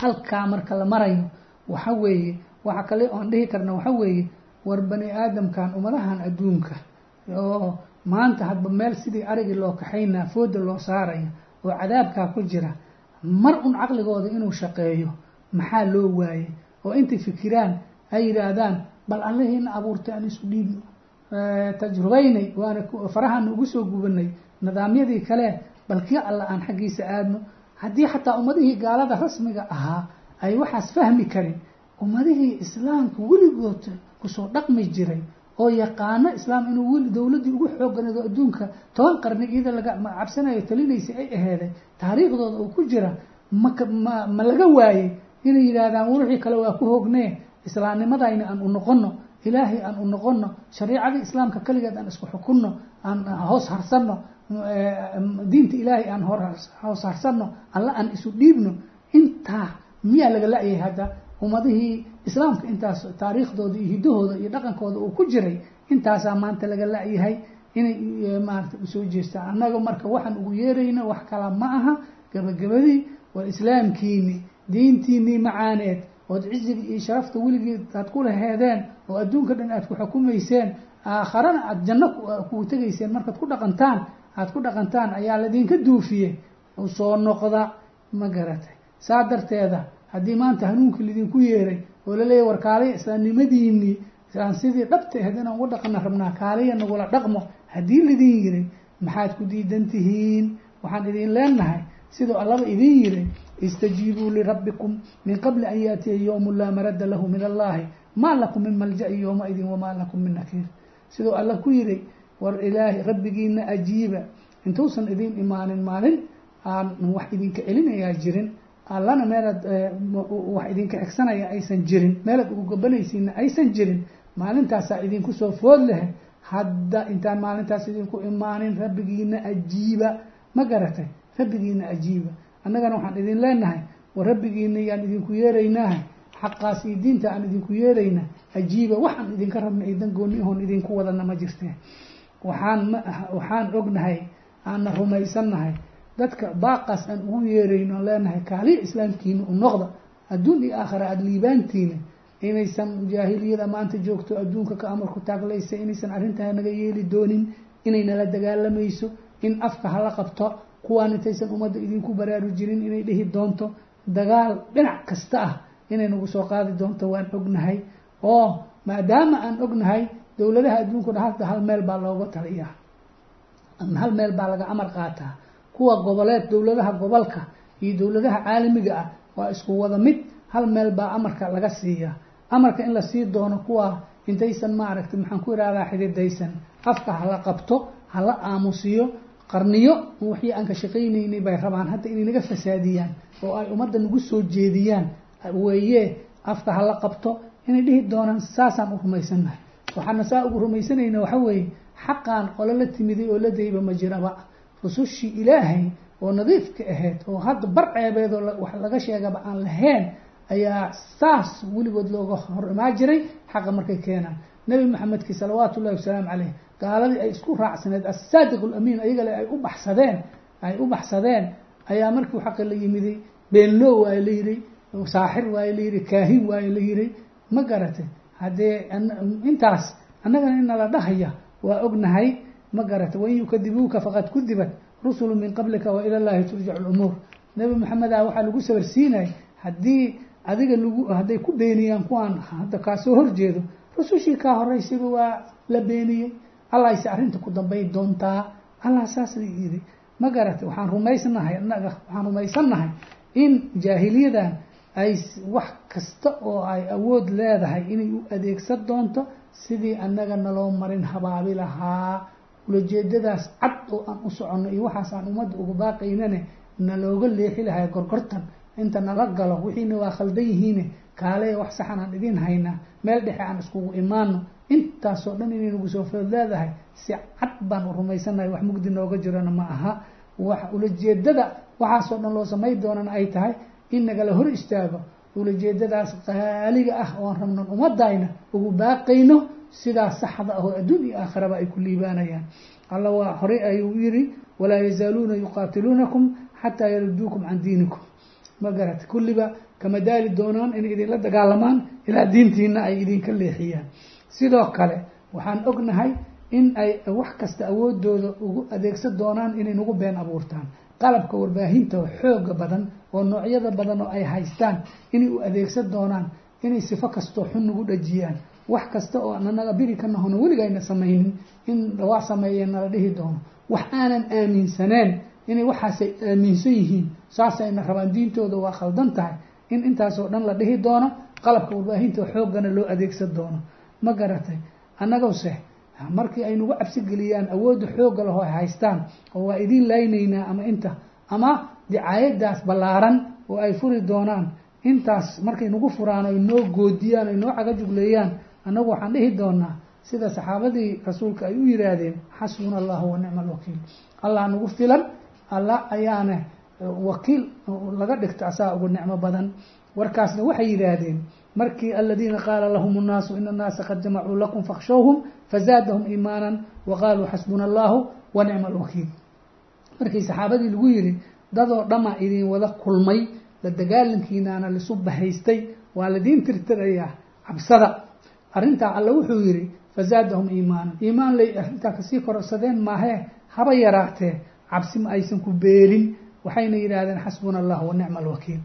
halkaa marka la marayo waxa weeye waxa kale oan dhihi karna waxa weeye war bani aadamkan ummadahan adduunka. Oo maanta hadba meel sidii arigii loo kaxaynaa fooda loo saaraya oo cadaabkaa ku jira mar un caqligooda inuu shaqeeyo maxaa loo waayey oo intay fikiraan ay yidhaahdaan bal allahiina abuurtay aan isu dhiibno tajrubaynay waana farahaana ugu soo gubanay nidaamyadii kale bal kii alla aan xaggiisa aadno haddii xataa ummadihii gaalada rasmiga ahaa ay waxaas fahmi karin ummadihii islaamka weligood ku soo dhaqmi jiray oo yaqaano islaam inuu weli dowladdii ugu xooganado adduunka toban qarni iyada laga cabsanayo talinaysa ay aheeday taariikhdooda uu ku jira ma ma laga waayey inay yidhaahdaan wixii kale waa ku hoognee islaamnimadayna aan u noqono ilaahay aan u noqono shariicadii islaamka keligeed aan isku xukunno aan hoos harsanno diinta ilaahay aan hoos harsanno alla aan isu dhiibno intaa miyaa laga la-yahay hadda? Ummadihii islaamka intaas taariikhdooda iyo hiddahooda iyo dhaqankooda uu ku jiray intaasaa maanta laga la-yahay inay maarata u soo jeestaan annaga marka waxaan ugu yeerayna wax kala ma aha gabagabadii waa islaamkiini diintiinii macaaneed ood ciziga iyo sharafta weligii aad ku laheedeen oo adduunka dhan aad ku xukumayseen aakharana aada janno kugu tegayseen markaad ku dhaqantaan aada ku dhaqantaan ayaa ladinka duufiye u soo noqda ma garatay. Saa darteeda haddii maanta hanuunkii lidinku yeeray oo laleeyahy war kaaliya islaamnimadiinii aan sidii dhabta ahayd inaan ugu dhaqana rabnaa kaaliya nagula dhaqmo haddii lidin yiri maxaad ku diidan tihiin waxaan idin leenahay siduu allaba idin yiri istajiibuu lirabbikum min qabli an yaatiya yowmu laa maradda lahu min allahi maa lakum min malja-i yowmaidin wamaa lakum min nakiir. Siduu alla ku yiri war ilaahi rabbigiina ajiiba. Intuusan idin imaanin maalin aan wax idinka celinayaa jirin. Allana meelaad wax idinka xigsanaya aysan jirin. Meelaad ugu gabanaysiina aysan jirin. Maalintaasaa idinku soo food lehe. Hadda intaan maalintaas idinku imaanin rabbigiina ajiiba. Ma garatay rabbigiina ajiiba. Annagana waxaan idin leenahay war rabbigiina yaan idinku yeeraynaaha xaqaas iyo diinta aan idinku yeerayna. Ajiiba waxaan idinka rabna idan gooni ahoon idinku wadana ma jirte waxaan ma waxaan ognahay aanna rumaysannahay. Dadka baaqaas aan ugu yeerayno leenahay kaaliya islaamkiina u noqda adduun iyo aakhira aada liibaantiina inaysan jaahiliyada maanta joogto adduunka ka amarku taaglaysa inaysan arrintaa naga yeeli doonin inay nala dagaalamayso in afka hala qabto kuwaan intaysan ummadda idinku baraarujinin inay dhihi doonto dagaal dhinac kasta ah inay nagu soo qaadi doonto waan ognahay. Oo maadaama aan ognahay dowladaha adduunkuna hadda hal meel baa looga taliyaa. Hal meel baa laga amar qaataa. Kuwa goboleed dowladaha gobolka iyo dowladaha caalamiga ah waa isku wada mid. Hal meel baa amarka laga siiyaa. Amarka in la sii doono kuwa intaysan maaragtay maxaan ku ihahdaa xididaysan. Afka hala qabto hala aamusiyo qarniyo wixii aan ka shaqaynaynay bay rabaan. Hadda inay naga fasaadiyaan oo ay ummadda nagu soo jeediyaan weeye afka hala qabto inay dhihi doonaan saasaan u rumaysannahay waxaana saa ugu rumaysanayna waxa weeye xaqaan qolo la timiday oo la dayba ma jiraba. Rusushii ilaahay oo nadiifka ahayd oo hadda bar ceebeed oo wax laga sheegaba aan lahayn ayaa saas weligood looga hor imaa jiray xaqa markay keenaan. Nebi maxamedkii salawaatu ullahi wasalaamu caleyh gaaladii ay isku raacsaneed assaadiq lamiin ayagale ay u baxsadeen ay u baxsadeen ayaa markii xaqa la yimiday beenloo waaye la yihi saaxir waaye la yihi kaahin waaye la yihi ma garatay haddee intaas annagana in nala dhahaya waa ognahay ma garatay wain yukadibuuka faqad kudibat rusulu min qablika wa ila llahi turjacu lumuur nebi maxamedah waxaa lagu sabarsiinay haddii adiga lagu hadday ku beeniyaan kuwaan hadda kaa soo horjeedo rusushii kaa horeysayba waa la beeniyey. Allahayse arrinta ku dambay doontaa. Allah saas yidhi ma garatay waxaan rumaysnahay annaga waxaan rumaysannahay in jaahiliyadan ay wax kasta oo ay awood leedahay inay u adeegsan doonto sidii annaga naloo marin habaabi lahaa. Ulajeedadaas cad oo aan u soconno iyo waxaas aan ummadda uga baaqaynane nalooga leexi lahay gorgortan inta nala galo wixiina waa khaldan yihiine. Kaale wax saxan aan idin haynaa meel dhexe aan iskugu imaano intaasoo dhan inay nagu soo food leedahay si cad baan u rumaysanahay wax mugdi nooga jirana ma aha. Wax ulajeedada waxaasoo dhan loo samay doonana ay tahay in nagala hor istaago ulajeedadaas qaaliga ah oon rabnon ummadayna ugu baaqayno sidaas saxda ah oo adduun iyo aakhiraba ay ku liibaanayaan. Alla waa horey ayuu yidhi walaa yazaaluuna yuqaatiluunakum xataa yaruduukum can diinikum. Ma garata kulliba kama daali doonaan inay idinla dagaalamaan ilaa diintiina ay idinka leexiyaan. Sidoo kale waxaan ognahay in ay wax kasta awoodooda ugu adeegsan doonaan inay nagu been abuurtaan. Qalabka warbaahinta xooga badan oo noocyada badan oo ay haystaan inay u adeegsan doonaan inay sifo kastoo xun nagu dhajiyaan. Wax kasta oo anaga biri ka nahona weligayna samaynin in waa sameeyeen nala dhihi doono. Wax aanan aaminsaneen inay waxaasay aaminsan yihiin saasayna rabaan diintooda waa khaldan tahay. In intaasoo dhan la dhihi doono qalabka warbaahinta xoogana loo adeegsan doono. Ma garatay? Annagose markii ay nagu cabsi geliyaan awoodda xoogga laho ay haystaan oo waa idiin laynaynaa ama inta ama dicaayadaas ballaaran oo ay furi doonaan intaas markay nagu furaan ay noo goodiyaan ay noo cagajugleeyaan annagu waxaan dhihi doonaa sida saxaabadii rasuulka ay u yihaahdeen xasbuna allahu wa nicma alwakiil allah nagu filan allah ayaana wakiil laga dhigta asaa ugu nicmo badan warkaasna waxay yidhaahdeen markii aladiina qaala lahum الnaasu in الnaasa qad jamacuu lakum fakhshawhum fazaadahum iimaana waqaaluu xasbuna allahu wa nicma alwakiil markii saxaabadii lagu yihi dadoo dhama idin wada kulmay la dagaalankiinaana lisu bahaystay waa ladiin tirtirayaa cabsada. Arrintaa alle wuxuu yihi fazaadahum iimaana iimaan lay arrintaa ka sii kororsadeen maahee haba yaraatee cabsi ma aysan ku beelin. Waxayna yidhaahdeen xasbuna allah wa nicma alwakiil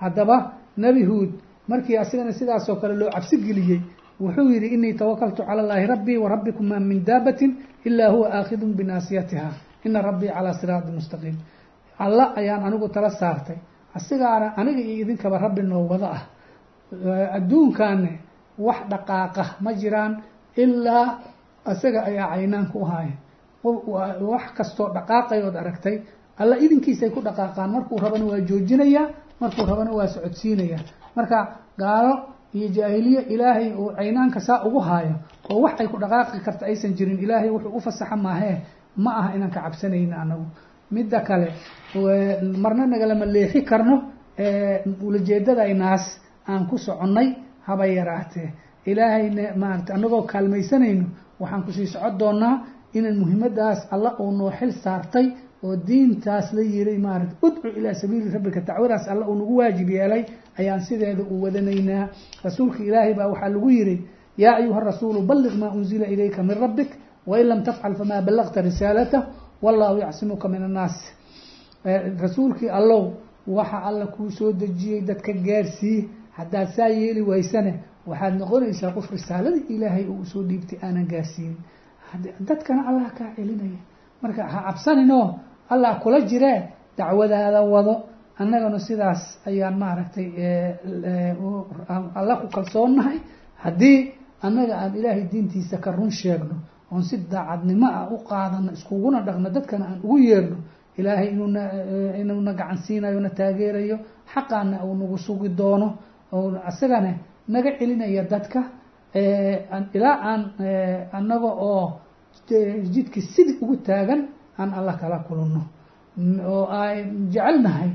haddaba nebi huud markii asigana sidaasoo kale loo cabsi geliyey wuxuu yihi inii tawakaltu cala llaahi rabbii wa rabbikum maa min daabatin ilaa huwa aakhidun binaasiyatiha ina rabbii calaa siraati mustaqiim alla ayaan anigu tala saartay. Asigaana aniga iyo idinkaba rabbi noo wada ah. Adduunkaane wax dhaqaaqa ma jiraan ilaa isaga ayaa caynaanka u haaya wax kastoo dhaqaaqay ood aragtay alla idinkiisay ku dhaqaaqaan. Markuu rabana waa joojinayaa markuu rabana waa socodsiinayaa marka gaalo iyo jaahiliye ilaahay uu caynaanka saa ugu haayo oo wax ay ku dhaqaaqi karta aysan jirin ilaahay wuxuu u fasaxa maahee ma aha inaan ka cabsanayna anagu midda kale. Marna nagalama leexi karno ulajeedadaynaas aan ku soconnay haba yaraatee. Ilaahayna maarata anagoo kaalmaysanayno waxaan ku sii socon doonaa inaan muhiimadaas alla uu noo xil saartay oo diintaas la yiray maarata udcu ilaa sabiili rabbika dacwadaas alla uu nagu waajib yeelay ayaan sideeda u wadanaynaa. Rasuulka ilaahay baa waxaa lagu yihi yaa ayuha rasuulu balliq maa unzila ilayka min rabbik wain lam tafcal famaa ballaqta risaalatah wallahu yacsimuka min annaas. Rasuulkii allow waxa alla kuu soo dejiyey dadka gaarsii haddaad saa yeeli waysane waxaad noqonaysaa qof risaaladii ilaahay uu u soo dhiibtay aanan gaarsiinin dadkana allah kaa celinaya. Marka ha cabsaninoo allah kula jiree dacwadaada wado. Annagana sidaas ayaan maaragtay alla ku kalsoonnahay. Haddii annaga aan ilaahay diintiisa ka run sheegno oon si daacadnimo ah u qaadano iskuguna dhaqno dadkana aan ugu yeerno ilaahay inuuna inuuna gacan siinayo na taageerayo xaqaana uu nagu sugi doono oo isagana naga celinaya dadka ilaa aan annaga oo jidki sidii ugu taagan aan alla kala kulano oo ay jecelnahay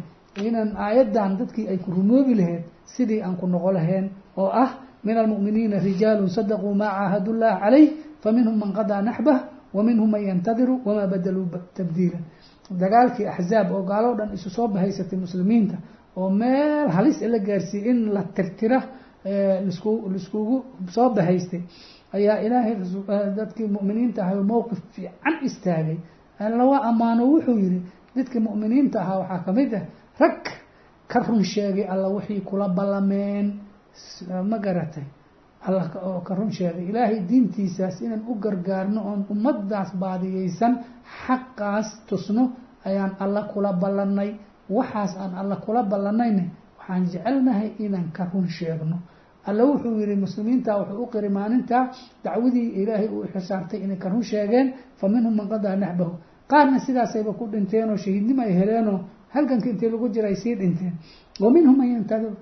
inaan aayaddan dadkii ay ku rumoobi lahayd sidii aan ku noqo lahayn oo ah min almu'miniina rijaalu sadaquu maa caahadu llah calayh faminhum man qadaa naxbah wa minhum man yantadiru wamaa badaluu tabdiila dagaalkii axzaab oo gaalo dhan isu soo bahaysatay muslimiinta oo meel halis la gaarsiiyey in la tirtira lasku laiskugu soo bahaystay ayaa ilaahay dadkii mu'miniinta ahay mowqif fiican istaagay lawa ammaano wuxuu yihi dadkii mu'miniinta ahaa waxaa ka mid ah rag ka run sheegay alla wixii kula ballameen ma garatay alla oo ka run sheegay ilaahay diintiisaas inaan u gargaarno oon ummadaas baadiyeysan xaqaas tusno ayaan alla kula ballanay waxaas aan alla kula ballanayna waxaan jecelnahay inaan ka run sheegno alla wuxuu yihi muslimiinta wuxuu u qiri maalintaa dacwadii ilaahay uu xisaartay inay ka run sheegeen fa minhum man qadaa naxbahu qaarna sidaasayba ku dhinteen oo shahiidnimo ay heleenoo halganka intii lagu jira sii dhinteen. Wa minhum man yantadir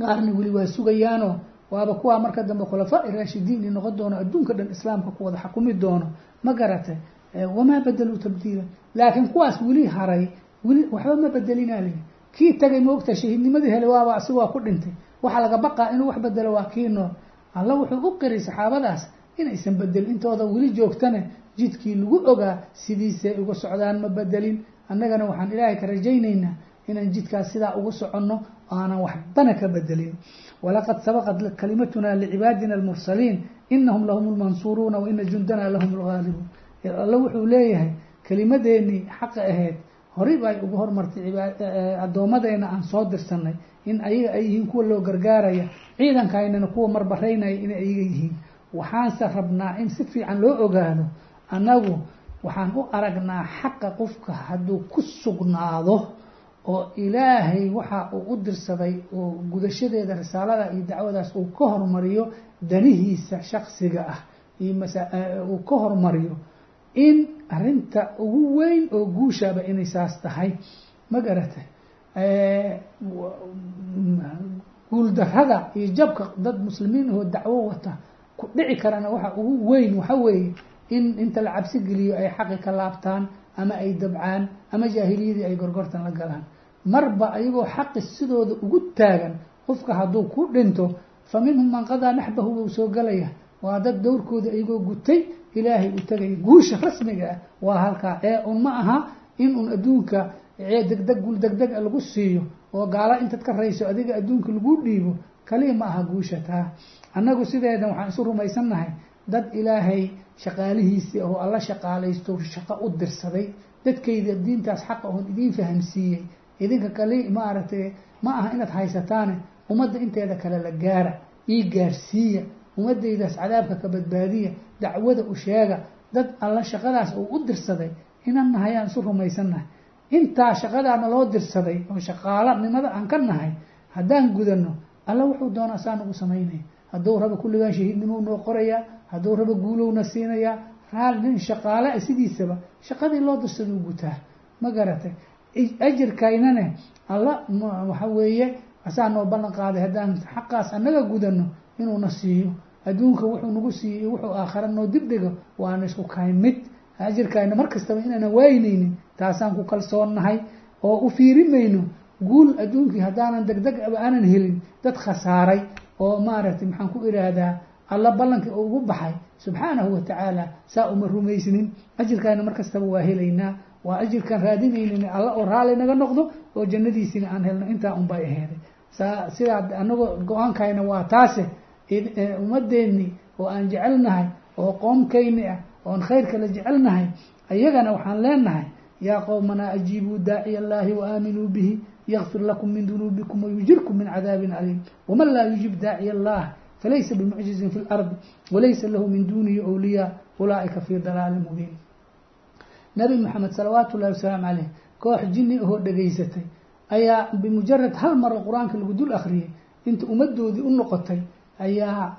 qaarna weli waa sugayaanoo waaba kuwaa marka dambe khulafaa raashidiin i noqon doono adduunka dhan islaamka ku wada xakumi doono ma garatay wamaa badaluu tabdiila laakiin kuwaas weli haray weli waxba ma bedelinaa kii tagay moogta shahiidnimadii helay waaba asiga waa ku dhintay. Waxaa laga baqaa inuu wax bedelo waa kii nool. Alla wuxuu u qiray saxaabadaas inaysan bedelin intooda weli joogtane. Jidkii lagu ogaa sidiisay uga socdaan ma bedelin annagana waxaan ilaahay ka rajaynaynaa inaan jidkaas sidaa ugu soconno aanan waxbana ka bedelin walaqad sabaqat kalimatuna licibaadina almursaliin inahum lahum lmansuuruuna wa ina jundana lahum lgaalibuun alla wuxuu leeyahay kelimadeenii xaqa ahayd horey bay ugu hormartay addoommadeenna aan soo dirsanay in ayaga ay yihiin kuwa loo gargaaraya ciidankaynana kuwa marbareynaya inay ayaga yihiin waxaanse rabnaa in si fiican loo ogaado annagu waxaan u aragnaa xaqa qofka hadduu ku sugnaado oo ilaahay waxa uu u dirsaday oo gudashadeeda risaalada iyo dacwadaas uu ka hormariyo danihiisa shaksiga ah. Iyo uu ka hormariyo in arinta ugu weyn oo guushaaba inay saas tahay. Ma garatay guuldarada iyo jabka dad muslimiin ahoo dacwo wata ku dhici karana waxa ugu weyn waxa weeye in inta la cabsi geliyo ay xaqi ka laabtaan ama ay dabcaan ama jaahiliyadii ay gorgortan la galaan marba ayagoo xaqi sidooda ugu taagan qofka hadduu ku dhinto fa minhum man qadaa naxbahu wuu soo galaya. Waa dad dowrkooda ayagoo gutay ilaahay u tagay guusha rasmiga ah. Waa halkaa ee un ma aha in un adduunka degdeg gul degdeg lagu siiyo oo gaalo intaad ka rayso adiga adduunka lagu dhiibo kaliya ma aha guusha taa. Annagu sideedan waxaan isu rumaysannahay dad ilaahay shaqaalihiisii oo alla shaqaalaysto shaqo u dirsaday. Dadkayda diintaas xaqa oon idiin fahamsiiyey idinka kali maaragtay ma aha inaad haysataane ummadda inteeda kale la gaara ii gaarsiiya ummadaydaas cadaabka ka badbaadiya dacwada u sheega dad alla shaqadaas uu u dirsaday inaan nahay aan isu rumaysannahay intaa shaqadaana loo dirsaday oo shaqaalanimada aan ka nahay haddaan gudano alla wuxuu doonaa saa nagu samaynaya hadduu rabo kulligaan shahiidnimo noo qorayaa hadduu rabo guulowna siinayaa raal nin shaqaale sidiisaba shaqadii loo dirsaduu gutaa. Ma garatay ajirkaynane alla waxa weeye asaa noo ballan qaaday haddaan xaqaas annaga gudano inuuna siiyo. Adduunka wuxuu nagu siiyey wuxuu aakhara noo dibdhigo waana isku kayn mid. Ajirkayna mar kastaba inaana waaynaynin taasaan ku kalsoonnahay oo u fiirimayno. Guul adduunkii haddaanan degdeg aanan helin dad khasaaray oo maaragtay maxaan ku idhaahdaa alla ballankii oo ugu baxay. Subxaanahu watacaala saa uma rumaysnin ajirkayna mar kastaba waa helaynaa waa ajirkaan raadinaynin alla oo raali naga noqdo oo jannadiisina aan helno intaa unbay aheeday saa sidaa anagoo go'aankayna waa taase ummadeenni oo aan jecelnahay oo qoomkayni ah oon khayrka la jecelnahay ayagana waxaan leenahay yaa qowmanaa ajiibuu daaciya allaahi wa aaminuu bihi yakfir lakum min dunuubikum wayujirkum min cadaabin aliim. Waman laa yujib daaciya allah falaysa bimucjizin fi lardi walaysa lahu min duunihi wliyaa ulaa'ika fii dalaalin mubiin nabi maxamed salawaatu ullahi wasalaamu caleyh koox jinni ahoo dhegaysatay ayaa bimujarad hal maro qur'aanka lagu dul akhriyey inta ummadoodii u noqotay ayaa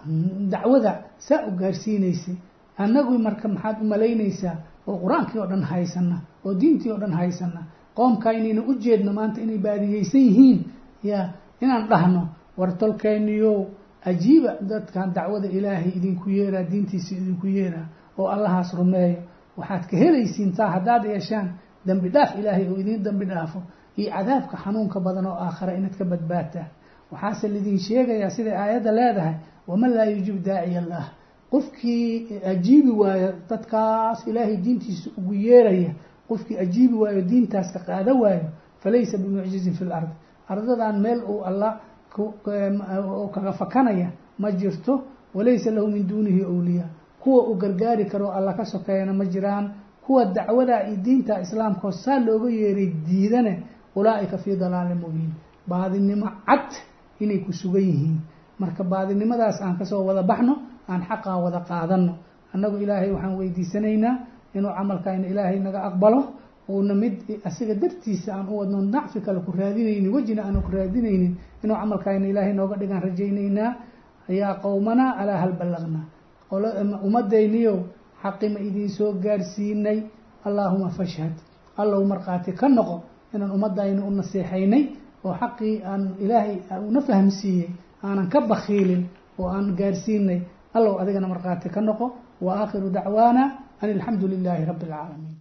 dacwada saa u gaarsiinaysay. Annagu marka maxaad u malaynaysaa oo qur'aankii oo dhan haysana oo diintii oo dhan haysana qoomkaa inayna u jeedno maanta inay baadiyeysan yihiin ya inaan dhahno war tolkayniyow ajiiba dadkan dacwada ilaahay idinku yeeraa diintiisa idinku yeeraa oo allahaas rumeeyo waxaad ka helaysiin taa haddaad yeeshaan dembi dhaaf ilaahay oo idiin dembi dhaafo iyo cadaabka xanuunka badan oo aakhara inaad ka badbaadtaan. Waxaase laidin sheegayaa siday aayadda leedahay waman laa yujib daaciya allah qofkii ajiibi waayo dadkaas ilaahay diintiisa ugu yeeraya qofkii ajiibi waayo diintaas ka qaada waayo falaysa bimucjizin fi lard ardadan meel uu alla kaga fakanaya ma jirto walaysa lahu min duunihi awliyaa kuwa uu gargaari karo alla ka sokeeyana ma jiraan. Kuwa dacwada iyo diinta islaamkao saa looga yeeray diidane ulaa'ika fii dalaalin mubiin. Baadinimo cad inay ku sugan yihiin. Marka baadinimadaas aan ka soo wada baxno aan xaqaa wada qaadano annagu ilaahay waxaan weydiisanaynaa inuu camalkayna ilaahay naga aqbalo. Uuna mid asiga dartiisa aan u wadno nacfi kale ku raadinaynin wejina aanu ku raadinaynin inuu camalkayna ilaahay nooga dhigaan rajaynaynaa. Yaa qowmanaa alaa hal ballaqnaa ummadayniyow xaqi ma idiin soo gaarsiinay? Allaahuma fashhad. Allow markhaati ka noqo inaan ummadayna u naseexaynay oo xaqii aan ilaahay una fahamsiiyey aanan ka bakiilin oo aan gaarsiinay. Allow adigana markhaati ka noqo. Wa aakhiru dacwaana an alxamdu lilaahi rabbi اlcaalamiin